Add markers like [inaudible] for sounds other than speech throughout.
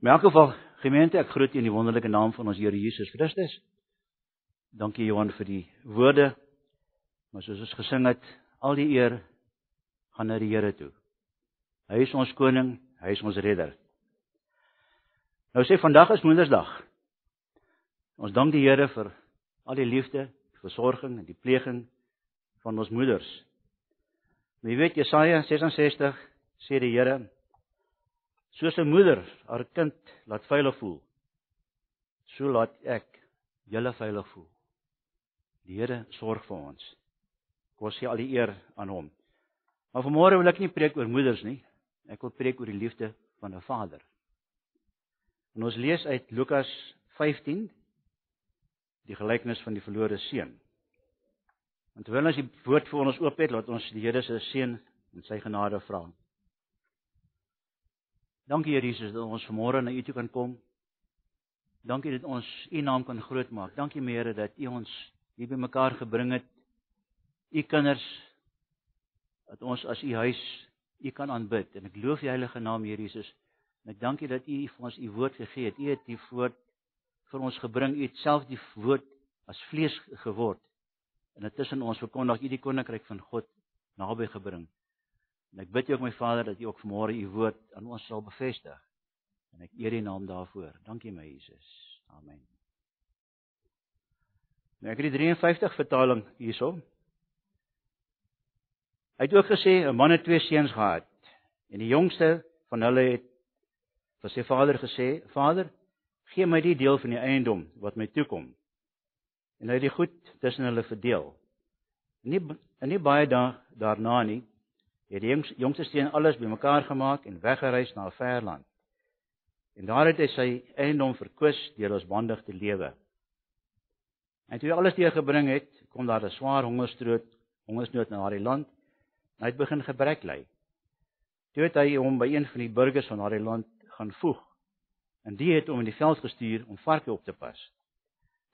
In elk geval, gemeente, ek groet u in die wonderlike naam van ons Here Jesus Christus. Dankie Johan vir die woorde. Maar soos ons gesing het, al die eer gaan na die Here toe. Hy is ons koning, hy is ons redder. Nou sê vandag is Moedersdag. Ons dank die Here vir al die liefde, die versorging en die pleging van ons moeders. Maar jy weet Jesaja 66 sê die Here Soos 'n moeder haar kind laat veilig voel, so laat ek julle veilig voel. Die Here sorg vir ons. Kom sê al die eer aan hom. Maar vanmôre wil ek nie preek oor moeders nie. Ek wil preek oor die liefde van 'n vader. En ons lees uit Lukas 15 die gelykenis van die verlore seun. En terwyl ons die woord vir ons oop het, laat ons die Here se seën en sy genade vra. Dankie Here Jesus dat ons vanmôre na U toe kan kom. Dankie dat ons U naam kan grootmaak. Dankie Here dat U ons hier bymekaar gebring het. U kinders dat ons as U huis U kan aanbid en ek loof die heilige naam Here Jesus. En ek dankie dat U vir ons U woord gegee het. U het die woord vir ons gebring. U het self die woord as vlees geword. En dit tussen ons verkondig U die koninkryk van God naby gebring. En ek bid U ook my Vader dat U ook vanmôre U woord aan ons sal bevestig. En ek eer U naam daarvoor. Dankie my Jesus. Amen. Nou ek het die 53 vertaling hierso. Hy het ook gesê 'n man het twee seuns gehad. En die jongste van hulle het vir sy vader gesê: "Vader, gee my die deel van die eiendom wat my toekom." En hy het die goed tussen hulle verdeel. Nie en nie baie dae daarna nie het die jongste seun alles bymekaar gemaak en weggereis na 'n ver land. En daar het hy sy eiendom verkwis deur losbandig te lewe. En toe hy alles deurgebring het, kom daar 'n swaar hongersnood, hongersnood na daardie land. En hy het begin gebrek ly. Toe het hy hom by een van die burgers van daardie land gaan voeg. En die het hom in die veld gestuur om varke op te pas.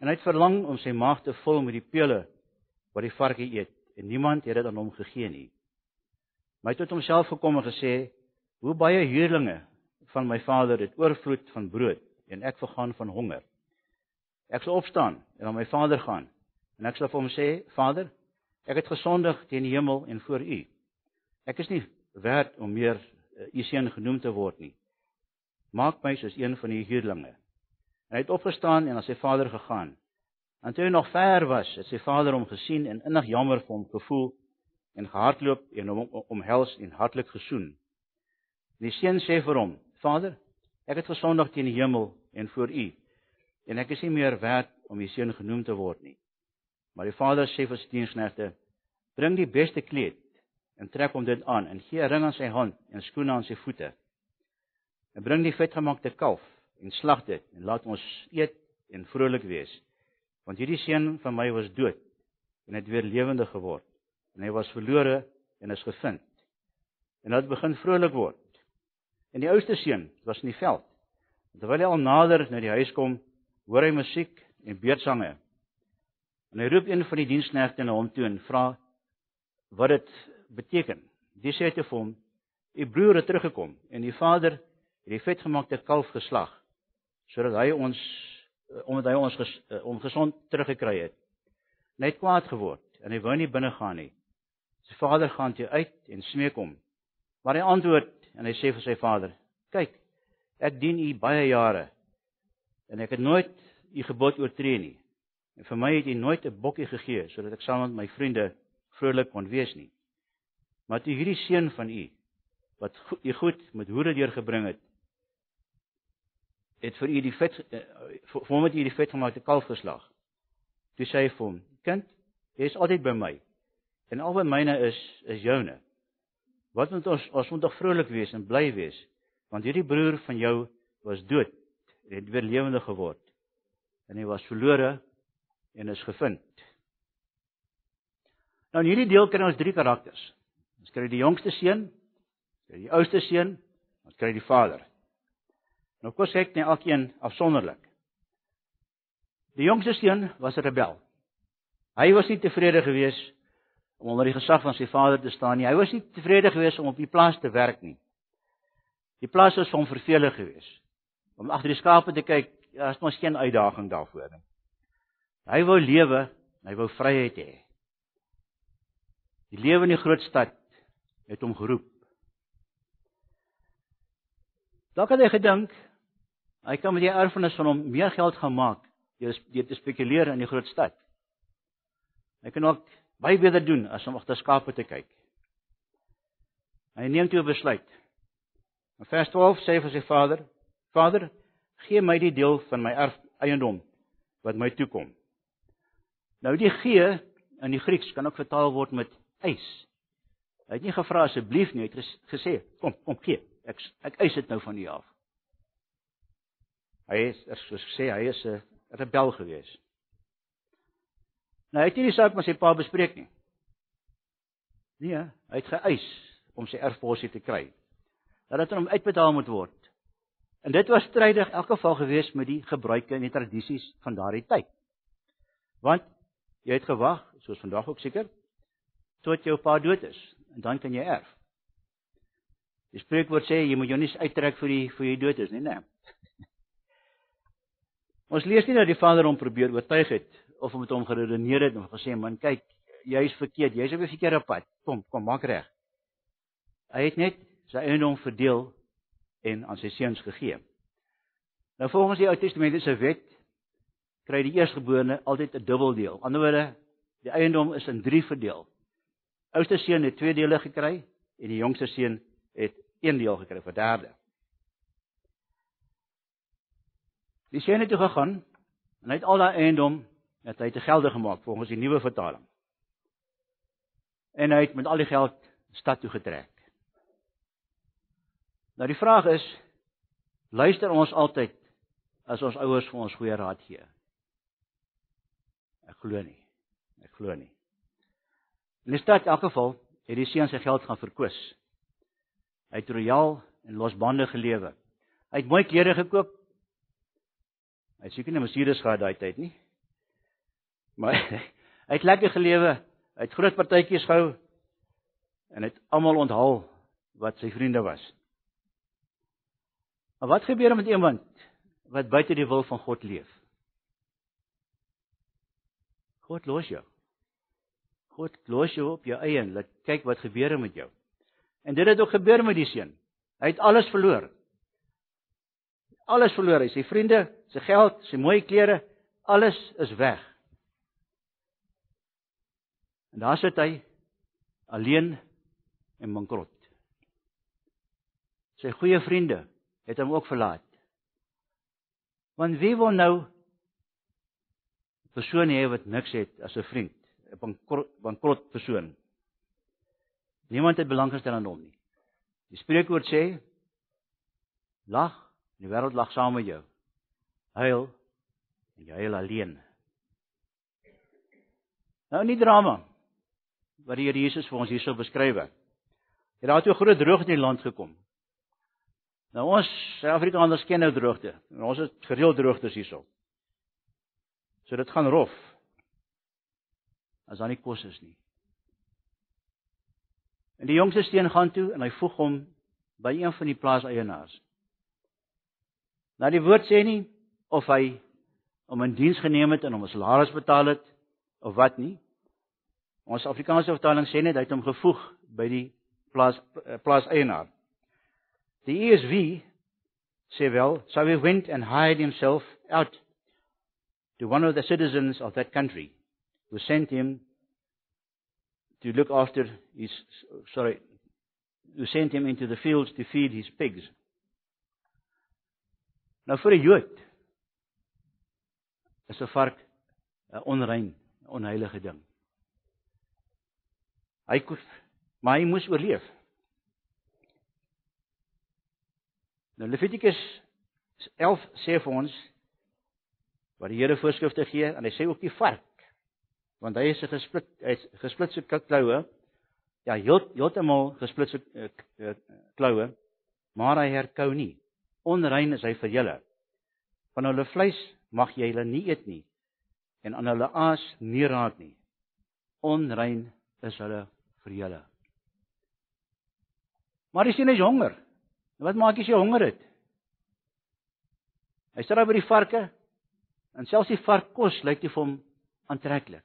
En hy het verlang om sy maag te vul met die pele wat die varke eet, en niemand het dit aan hom gegee nie. Maar hy het tot homself gekom en gesê: "Hoe baie huurlinge van my vader het oorvloed van brood en ek vergaan van honger. Ek sal opstaan en na my vader gaan en ek sal vir hom sê: Vader, ek het gesondig teen die hemel en voor U. Ek is nie werd om meer uh, U seun genoem te word nie. Maak my soos een van U huurlinge." En hy het opgestaan en na sy vader gegaan. En toe hy nog ver was, het sy vader hom gesien en innig jammer vir hom gevoel en gehardloop en hom omhels en hartlik gesoen. Die seun sê vir hom: "Vader, ek het gesondig teen die hemel en voor U en ek is nie meer werd om U seun genoem te word nie." Maar die vader sê vir sy diensknegte: "Bring die beste kleed en trek hom dit aan en gee 'n ring aan sy hand en skoene aan sy voete. En bring die vetgemaakte kalf en slag dit en laat ons eet en vrolik wees, want hierdie seun van my was dood en het weer lewendig geword." En hy was verlore en is gevind. En hy het begin vrolik word. En die oudste seun was in die veld. Terwyl hy al nader na die huis kom, hoor hy musiek en beurtsange. En hy roep een van die diensknegte na hom toe en vra wat dit beteken. Die sê te hom: "U broer het teruggekom en die vader het die vetgemaakte kalf geslag sodat hy ons omdat hy ons ges, om gesond teruggekry het." Hy het kwaad geword en hy wou nie binne gaan nie. Sy vader gaan toe uit en smeek hom. Maar hy antwoord en hy sê vir sy vader: "Kyk, ek dien u baie jare en ek het nooit u gebod oortree nie. En vir my het u nooit 'n bokkie gegee sodat ek saam met my vriende vrolik kon wees nie. Maar toe hierdie seun van u wat u goed met hoede deurgebring het, het vir u die vet eh, vir hom het u die vet gemaakte kalf geslag. Toe sê hy vir hom: "Kind, jy is altyd by my." En al wat myne is, is joune. Wat moet ons ons moet tog vrolik wees en bly wees, want hierdie broer van jou was dood en het weer lewendig geword. En hy was verlore en is gevind. Nou in hierdie deel kry ons drie karakters. Ons kry die jongste seun, die oudste seun, ons kry die vader. Nou kom kyk net elkeen afsonderlik. Die jongste seun was 'n rebel. Hy was nie tevrede geweest om onder die gesag van sy vader te staan nie. Hy was nie tevrede gewees om op die plaas te werk nie. Die plaas was hom vervelig geweest. om agter die skape te kyk, daar's mos geen uitdaging daarvoor nie. Hy wou lewe, hy wou vryheid hê. Die lewe in die groot stad het hom geroep. Dalk het hy gedink hy kan met die erfenis van hom meer geld gaan maak deur deur te spekuleer in die groot stad. Hy kan ook baie beter doen as om agter skape te kyk. Hy neem toe 'n besluit. In vers 12 sê hy vir sy vader: "Vader, gee my die deel van my erf eiendom wat my toekom." Nou die gee in die Grieks kan ook vertaal word met eis. Hy het nie gevra asseblief nie, hy het gesê: "Kom, kom gee. Ek ek eis dit nou van u af." Hy is soos gesê, hy is 'n rebel gewees. Nou hy het nie die saak met sy pa bespreek nie. Nee, hy het geëis om sy erfposie te kry. Dat dit aan hom uitbetaal moet word. En dit was strydig in elk geval gewees met die gebruike en die tradisies van daardie tyd. Want jy het gewag, soos vandag ook seker, tot jou pa dood is en dan kan jy erf. Die spreekwoord sê jy moet jou nie uittrek vir die vir jy dood is nie, nee. [laughs] Ons lees nie dat die vader hom probeer oortuig het of hom met hom geredeneer het en gesê man kyk jy's verkeerd. Jy's op 'n verkeerde pad. Kom kom maak reg. Hy het net sy eiendom verdeel en aan sy seuns gegee. Nou volgens die Ou Testamentiese wet kry die eerstgeborene altyd 'n dubbeldeel. Anderswoorde die eiendom is in 3 verdeel. Oudste seun het 2 dele gekry en die jongste seun het 1 deel gekry vir derde. Die seun het toe gegaan en hy het al daai eiendom het hy te gelde gemaak volgens die nuwe vertaling. En hy het met al die geld stad toe getrek. Nou die vraag is luister ons altyd as ons ouers vir ons goeie raad gee? Ek glo nie. Ek glo nie. In die stad in elk geval het die seun sy geld gaan verkwis. Hy het royaal en losbande gelewe. Hy het mooi klere gekoop. Hy seker nie Mercedes gehad daai tyd nie. Maar [laughs] hy het lekker gelewe. Hy het groot partytjies gehou en het almal onthaal wat sy vriende was. Maar wat gebeur met iemand wat buite die wil van God leef? God los jou. God los jou op jou eie en laat kyk wat gebeur met jou. En dit het ook gebeur met die seun. Hy het alles verloor. Alles verloor hy, sy vriende, sy geld, sy mooi klere, alles is weg. En daar sit hy alleen en bankrot. Sy goeie vriende het hom ook verlaat. Want wie wil nou 'n persoon hê wat niks het as 'n vriend, 'n bankrot bankrot persoon? Niemand het belanggestel aan hom nie. Die spreekwoord sê: Lag, die wêreld lag saam met jou. Huil, en jy huil alleen. Nou nie drama wat die Here Jesus vir ons hierso beskryf het. Het daar toe 'n groot droogte in die land gekom. Nou ons Suid-Afrikaners ken nou droogte. Ons het gereeld droogtes hierso. So dit gaan rof. As daar nie kos is nie. En die jongste steen gaan toe en hy voeg hom by een van die plaaseienaars. Nou die woord sê nie of hy om in diens geneem het en hom 'n salaris betaal het of wat nie. Ons Afrikaanse vertaling sê net hy het hom gevoeg by die plaas eh, plaas eienaar. Die ESV sê wel, so he went and hired himself out to one of the citizens of that country who sent him to look after his sorry who sent him into the fields to feed his pigs. Nou vir 'n Jood is 'n vark 'n onrein, onheilige ding. Hy kon maar hy moes oorleef. Nou Levitikus 11 sê vir ons wat die Here voorskrifte gee en hy sê ook die vark want hy is 'n gesplit hy's gesplitse kloue. Ja heel heeltemal gesplitse uh, uh, kloue maar hy herkou nie. Onrein is hy vir julle. Van hulle vleis mag jy hulle nie eet nie en aan hulle aas nie raak nie. Onrein is hulle vir julle. Maar die seun is honger. Wat maak as jy honger het? Hy sit daar by die varke en selfs die varkkos lyk nie vir hom aantreklik.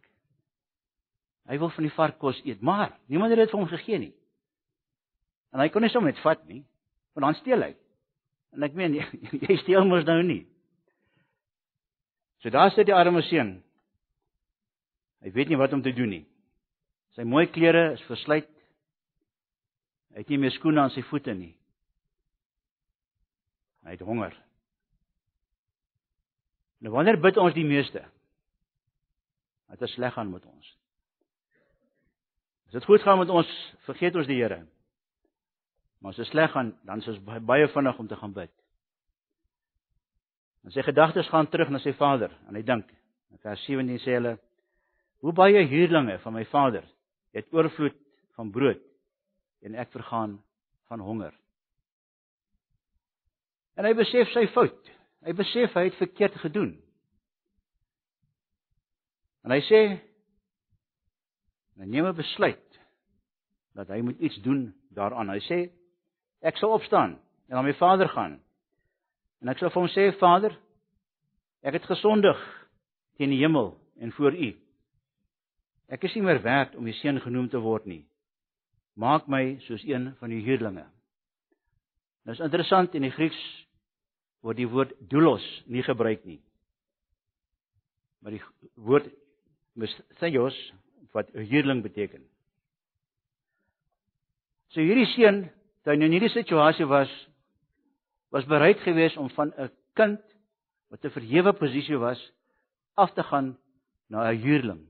Hy wil van die varkkos eet, maar niemand het dit vir hom gegee nie. En hy kon nie sommer net vat nie, want dan steel hy. En ek meen [laughs] jy steel mos nou nie. So daar sit die arme seun. Hy weet nie wat om te doen nie. Sy mooi klere is verslyt. Hy het nie meer skoene aan sy voete nie. Hy het honger. Nou wanneer bid ons die meeste? Dat dit sleg gaan met ons. As dit goed gaan met ons, vergeet ons die Here. Maar as dit sleg gaan, dan is ons baie vinnig om te gaan bid. En sy gedagtes gaan terug na sy vader en hy dink, in vers 17 sê hulle: "Hoe baie huurlinge van my vader het oorvloed van brood en ek vergaan van honger." En hy besef sy fout. Hy besef hy het verkeerd gedoen. En hy sê hy neem 'n besluit dat hy moet iets doen daaraan. Hy sê ek sal opstaan en na my vader gaan. En ek sal vir hom sê Vader, ek het gesondig teen die hemel en voor U. Ek is nie meer werd om U seun genoem te word nie. Maak my soos een van U huurlinge. Dit is interessant in die Grieks word die woord doulos nie gebruik nie. Maar die woord misthios wat 'n huurling beteken. So hierdie seun, toe hy in hierdie situasie was, was bereid geweest om van 'n kind wat 'n verhewe posisie was af te gaan na 'n huurling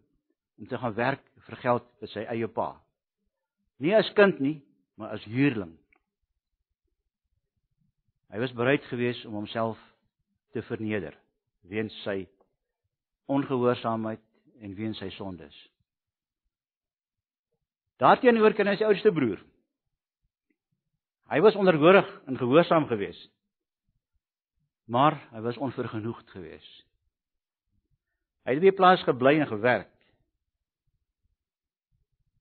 om te gaan werk vir geld vir sy eie pa. Nie as kind nie, maar as huurling. Hy was bereid geweest om homself te verneder weens sy ongehoorsaamheid en weens sy sondes. Daarteenoor kan hy sy oudste broer. Hy was onderhoorig en gehoorsaam geweest. Maar hy was onvergenoegd geweest. Hy het by plaas gebly en gewerk.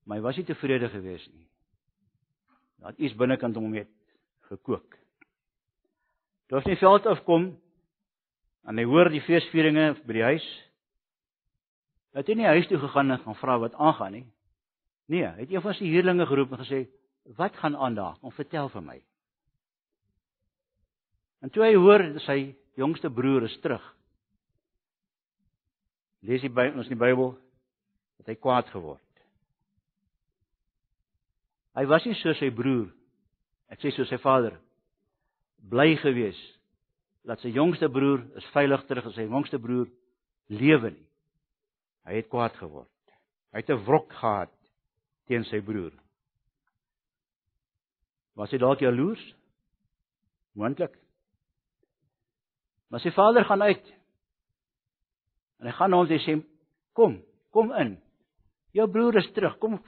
Maar hy was nie tevrede geweest nie. Het iets binnekant hom met gekook. Toe hy veld afkom en hy hoor die feesvieringe by die huis. Het hy nie huis toe gegaan en gaan vra wat aangaan nie. Nee, hy het een van sy huurlinge geroep en gesê, "Wat gaan aan daar? Kom vertel vir my." En toe hy hoor sy jongste broer is terug. Lees hy by ons in die Bybel dat hy kwaad geword. Hy was nie so sy broer. Ek sê so sy vader bly gewees dat sy jongste broer is veilig terug en sy jongste broer lewe nie. Hy het kwaad geword. Hy het 'n wrok gehad teen sy broer. Was hy dalk jaloers? Moontlik. Maar sy vader gaan uit. En hy gaan na hom en sê: "Kom, kom in. Jou broer is terug. Kom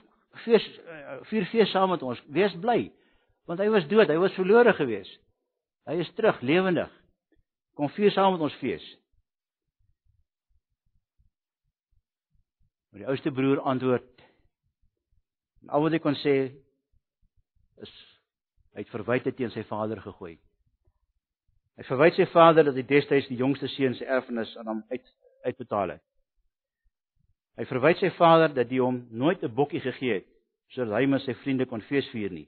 fees eh, vier fees saam met ons. Wees bly, want hy was dood. Hy was verlore geweest." Hy is terug, lewendig. Kom vier saam met ons fees. Maar die oudste broer antwoord en al wat hy kon sê is hy het verwyte teen sy vader gegooi. Hy verwyd sy vader dat hy destyds die jongste seun se erfenis aan hom uit uitbetaal het. Hy verwyd sy vader dat hy hom nooit 'n bokkie gegee het sodat hy met sy vriende kon feesvier nie.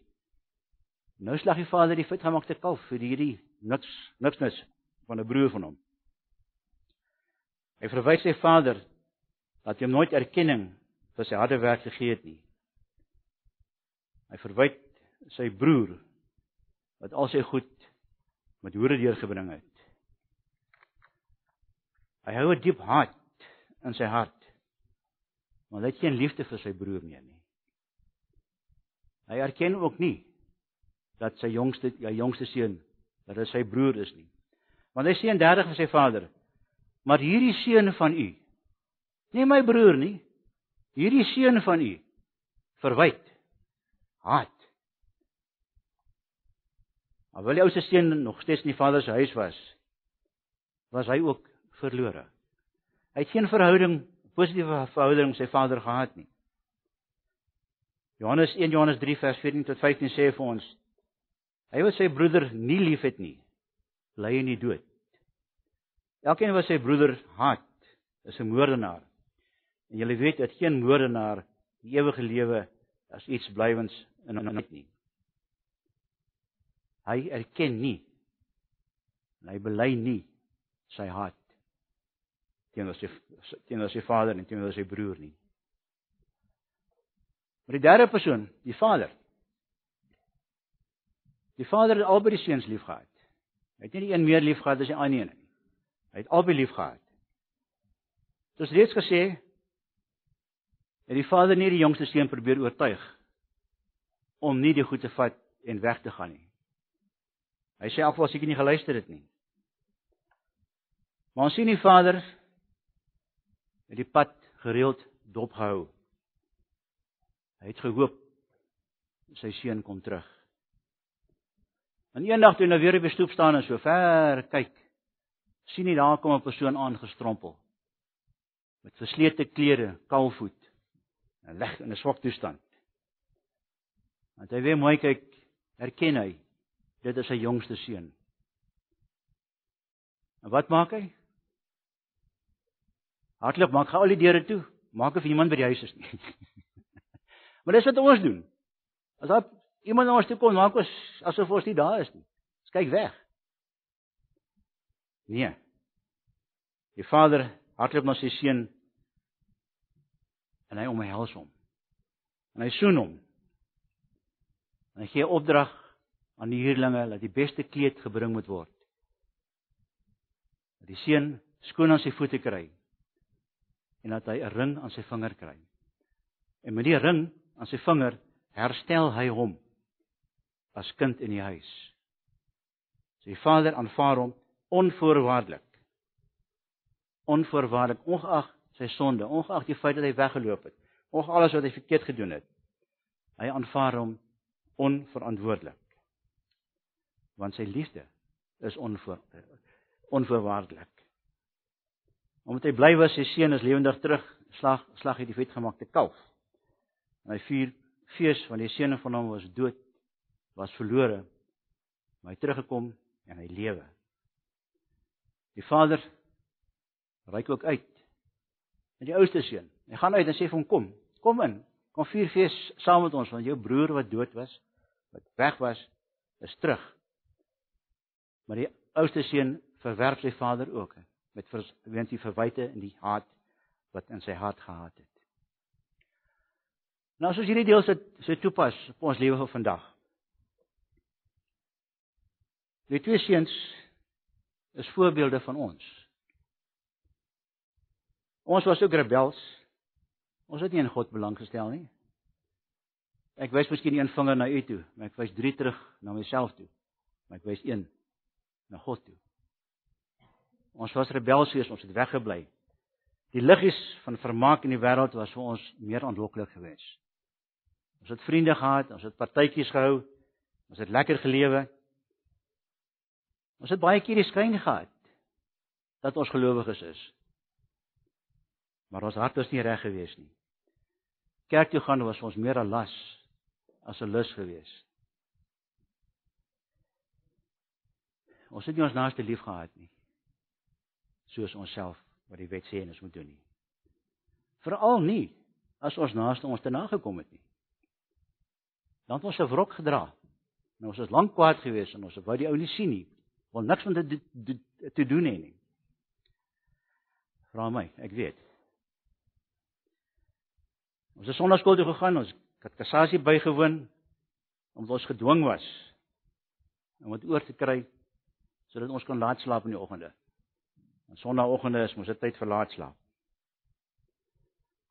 Nou slag die vader die vetgemaakte kalf vir hierdie niks niks nis van 'n broer van hom. Hy verwys sy vader dat hy hom nooit erkenning vir sy harde werk gegee het nie. Hy verwyd sy broer wat al sy goed met hoere deurgebring het. Hy hou 'n diep hart in sy hart. Maar hy het geen liefde vir sy broer meer nie. Hy erken ook nie dat sy jongste ja jongste seun dat dit sy broer is nie. Want hy sê in 30 vir sy vader: "Maar hierdie seun van u, nie my broer nie, hierdie seun van u verwyd haat." Maar wil die oudste seun nog steeds in die vader se huis was, was hy ook verlore. Hy het geen verhouding, positiewe verhouding met sy vader gehad nie. Johannes 1 Johannes 3 vers 14 tot 15 sê vir ons Hy wat sy broeder nie liefhet nie, bly in die dood. Elkeen wat sy broeder haat, is 'n moordenaar. En julle weet dat geen moordenaar die ewige lewe as iets blywends in hom het nie. Hy erken nie en hy bely nie sy haat teenoor sy teenoor sy vader en teenoor sy broer nie. Maar die derde persoon, die Vader. Die Vader het albei die seuns liefgehad. Hy het nie die een meer liefgehad as die ander nie. Hy het albei liefgehad. Soos reeds gesê, het die Vader nie die jongste seun probeer oortuig om nie die goed te vat en weg te gaan nie. Hy sê afwas seker nie geluister het nie. Maar ons sien die Vader het die pad gereeld dopgehou. Hy het gehoop sy seun kom terug. En eendag toe hy nou weer op die stoep staan en so ver kyk, sien hy daar kom 'n persoon aangestrompel met verslete klere, kaalvoet en lig in 'n swak toestand. Want hy weer mooi kyk, herken hy dit is sy jongste seun. En wat maak hy? Hardloop maak gou al die deure toe, maak of iemand by die huis is nie. [laughs] maar dis wat ons doen. As daar iemand na ons toe kom, maak ons asof ons nie daar is nie. Ons kyk weg. Nee. Die vader hardloop na sy seun en hy omhels hom. En hy soen hom. En hy gee opdrag aan die huurlinge dat die beste kleed gebring moet word. Dat die seun skoon aan sy voete kry en dat hy 'n ring aan sy vinger kry. En met die ring aan sy vinger herstel hy hom as kind in die huis. Sy vader aanvaar hom onvoorwaardelik. Onvoorwaardelik ongeag sy sonde, ongeag die feit dat hy weggeloop het, ongeag alles wat hy verkeerd gedoen het. Hy aanvaar hom onverantwoordelik. Want sy liefde is onvoor onvoorwaardelik. Omdat hy bly was sy seun is lewendig terug, slag slag hy die vetgemaakte kalf. En hy vier fees want die seun van hom was dood, was verlore, maar hy teruggekom en hy lewe. Die vader reik ook uit met die ouste seun. Hy gaan uit en sê vir hom kom, kom in. Kom vier fees saam met ons want jou broer wat dood was, wat weg was, is terug. Maar die ouste seun verwerp sy vader ook met weens die verwyte en die haat wat in sy hart gehad het. Nou as ons hierdie deel se se toepas op ons lewe van vandag. Die twee seuns is voorbeelde van ons. Ons was ook rebels. Ons het nie in God belang gestel nie. Ek wys miskien een vinger na u toe, maar ek wys drie terug na myself toe. Maar ek wys een na God toe. Ons was rebels wees, ons het weggebly. Die liggies van vermaak in die wêreld was vir ons meer aanloklik geweest. Ons het vriende gehad, ons het partytjies gehou, ons het lekker gelewe. Ons het baie keer die skyn gehad dat ons gelowiges is. Maar ons hart was nie reg geweest nie. Kerk toe gaan was ons meer 'n las as 'n lus geweest. Ons het nie ons naaste lief gehad nie soos onsself wat die wet sê ons moet doen nie. Veral nie as ons naaste ons te nagekom het nie. Dan het ons 'n wrok gedra. Nou ons is lank kwaad gewees en ons wou die ou nie sien nie. Wil niks met dit te doen hê nie. Vra my, ek weet. Ons het sonnaskool toe gegaan, ons het kassasie bygewoon omdat ons gedwing was om dit oor te kry sodat ons kan laat slaap in die oggende. En Sondagoggende is mos dit tyd vir laat slaap.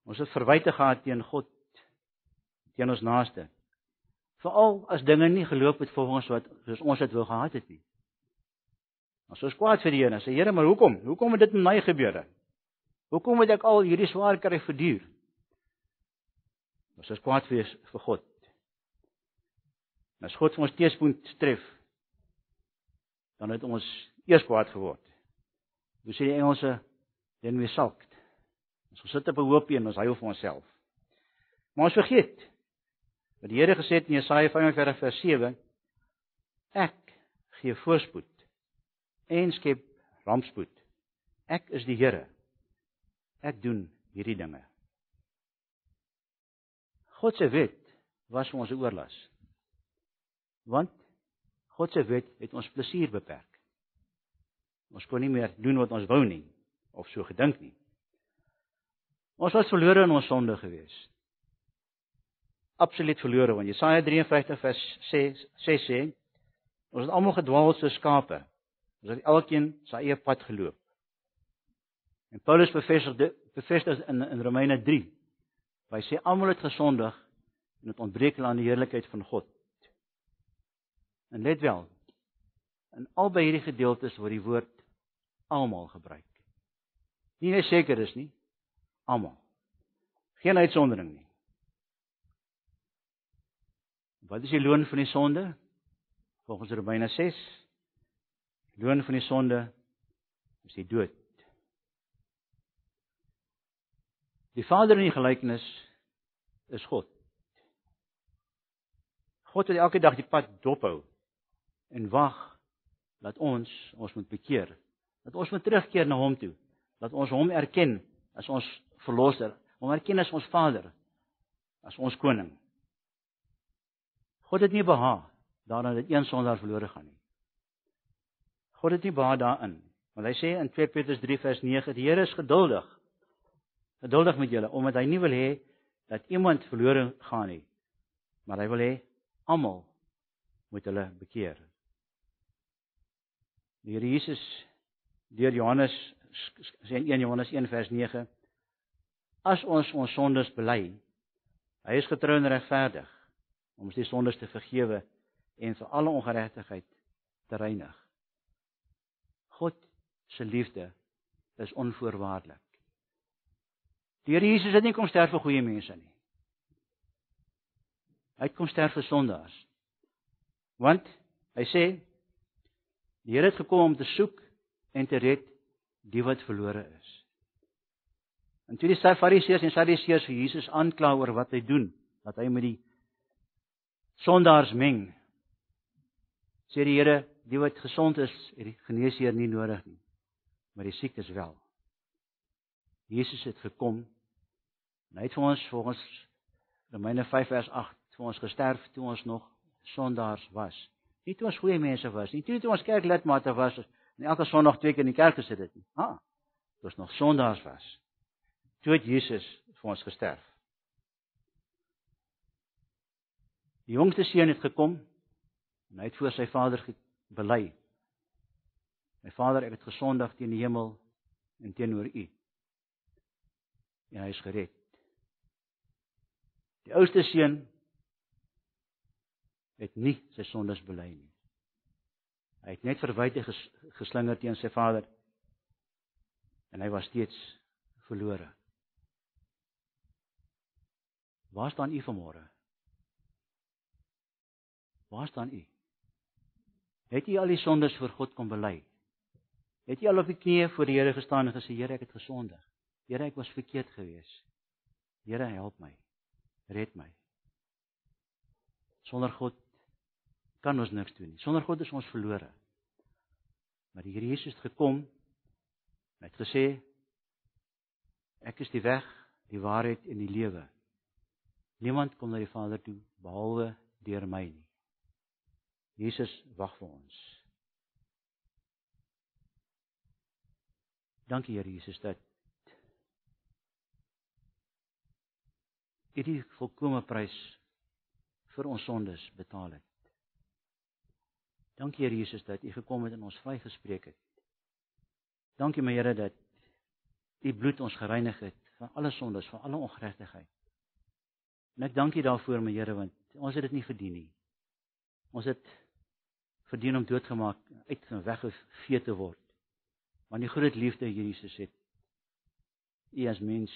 Ons het verwyte gehad teen God, teen ons naaste. Veral as dinge nie geloop het volgens wat soos ons dit wou gehad het nie. Ons was kwaad vir die Here. Sê Here, maar hoekom? Hoekom het dit met my gebeur? Hoekom moet ek al hierdie swaar kry verduur? Ons is kwaad vir vir God. As God ons teespunt tref, dan het ons eers kwaad geword. Hoe sê die Engelse? Then we sulked. Ons sit op 'n hoopie en ons huil vir onsself. Maar ons vergeet wat die Here gesê het in Jesaja 45 vers 7: Ek gee voorspoed en skep rampspoed Ek is die Here. Ek doen hierdie dinge. God se wet was vir ons 'n oorlas. Want God se wet het ons plesier beperk. Ons kon nie meer doen wat ons wou nie of so gedink nie. Ons was verlore in ons sonde gewees. Absoluut verlore want Jesaja 53 vers 6 sê sê ons het almal gedwaal soos skape. Ons het elkeen sy eie pad geloop. En Paulus bevestig bevestig in in Romeine 3 Hy sê almal het gesondig en het ontbreek aan die heerlikheid van God. En let wel, in albei hierdie gedeeltes word die woord almal gebruik. Nie net seker is nie, almal. Geen uitsondering nie. Wat is die loon van die sonde? Volgens Romeine 6, loon van die sonde is die dood. Die Vader in die gelykenis is God. God wat elke dag die pad dophou en wag dat ons ons moet bekeer. Dat ons moet terugkeer na hom toe. Dat ons hom erken as ons verlosser, hom erken as ons Vader, as ons koning. God het nie behaag daarna dat een sondaar verlore gaan nie. God het nie behaag daarin. Want hy sê in 2 Petrus 3 vers 9: "Die Here is geduldig geduldig met julle omdat hy nie wil hê dat iemand verlore gaan nie. Maar hy wil hê almal moet hulle bekeer. Die Here Jesus deur Johannes sê in 1 Johannes 1 vers 9 as ons ons sondes bely, hy is getrou en regverdig om ons die sondes te vergewe en vir alle ongeregtigheid te reinig. God se liefde is onvoorwaardelik. Die Here Jesus het nie kom sterf vir goeie mense nie. Hy het kom sterf vir sondaars. Want hy sê die Here het gekom om te soek en te red die wat verlore is. En toe die Fariseërs en Sadduseërs vir Jesus aankla oor wat hy doen, dat hy met die sondaars meng, sê die Here, die wat gesond is, het die geneesheer nie nodig nie, maar die siekes wel. Jesus het gekom en hy het vir ons volgens Romeine 5 vers 8 vir ons gesterf toe ons nog sondaars was. Nie toe ons goeie mense was nie, nie toe ons kerklidmate was en elke Sondag twee keer in die kerk gesit het nie. Ha. Toe ons nog sondaars was. Toe het Jesus vir ons gesterf. Die jongste seun het gekom en hy het voor sy vader bely. My vader, ek het gesondig teen die hemel en teenoor U en hy is gered. Die oudste seun het nie sy sondes bely nie. Hy het net verwyte ges, geslinger teen sy vader en hy was steeds verlore. Waar staan u vanmôre? Waar staan u? Het u al die sondes voor God kom bely? Het u al op die knieë voor die Here gestaan en gesê Here, ek het gesondig? Here, ek was verkeerd geweest. Here, help my. Red my. Sonder God kan ons niks doen nie. Sonder God is ons verlore. Maar die Here Jesus het gekom en het gesê ek is die weg, die waarheid en die lewe. Niemand kom na die Vader toe behalwe deur my nie. Jesus wag vir ons. Dankie Here Jesus dat het die volkomme prys vir ons sondes betaal het. Dankie Here Jesus dat U gekom het en ons vrygespreek het. Dankie my Here dat U bloed ons gereinig het van alle sondes, van alle ongeregtigheid. En ek dank U daarvoor my Here want ons het dit nie verdien nie. Ons het verdien om doodgemaak, uit en weggevee te word. Want die groot liefde Jesus het U as mens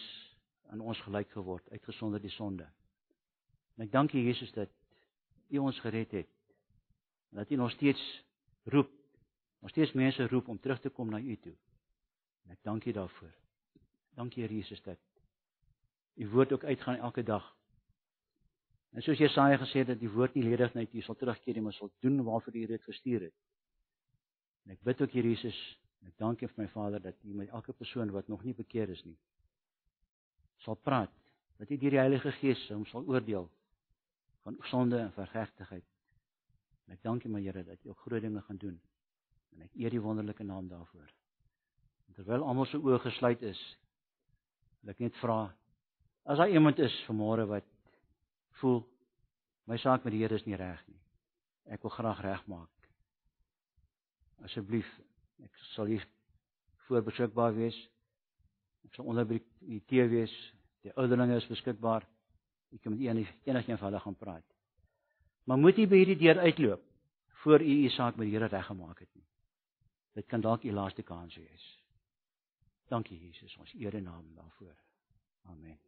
aan ons gelyk geword, uitgesonder die sonde. En ek dank U Jesus dat U ons gered het. En dat U nog steeds roep, nog steeds mense roep om terug te kom na U toe. En ek dank U daarvoor. Dankie Here Jesus dat U woord ook uitgaan elke dag. En soos Jesaja gesê het dat die woord nie ledig net U sal terugkeer nie, maar sal doen waarvoor U dit gestuur het. En ek bid ook Here Jesus Ek dank U vir my Vader dat U met elke persoon wat nog nie bekeer is nie sal praat. Dat U deur die Heilige Gees hom sal oordeel van sonde en vergeregtigheid. En ek dank U my Here dat U ook groot dinge gaan doen. En ek eer die wonderlike naam daarvoor. En terwyl almal se oë gesluit is, wil ek net vra as daar iemand is vanmôre wat voel my saak met die Here is nie reg nie. Ek wil graag regmaak. Asseblief, ek sal hier voor beskikbaar wees. Ek sal onder by die tee wees. Die ouderlinge is beskikbaar. Ek kan met enig enigiets van hulle gaan praat. Maar moet jy by hierdie deur uitloop voor u u saak met die Here reggemaak het nie. Dit kan dalk u laaste kans wees. Dankie Jesus, ons eer en naam daarvoor. Amen.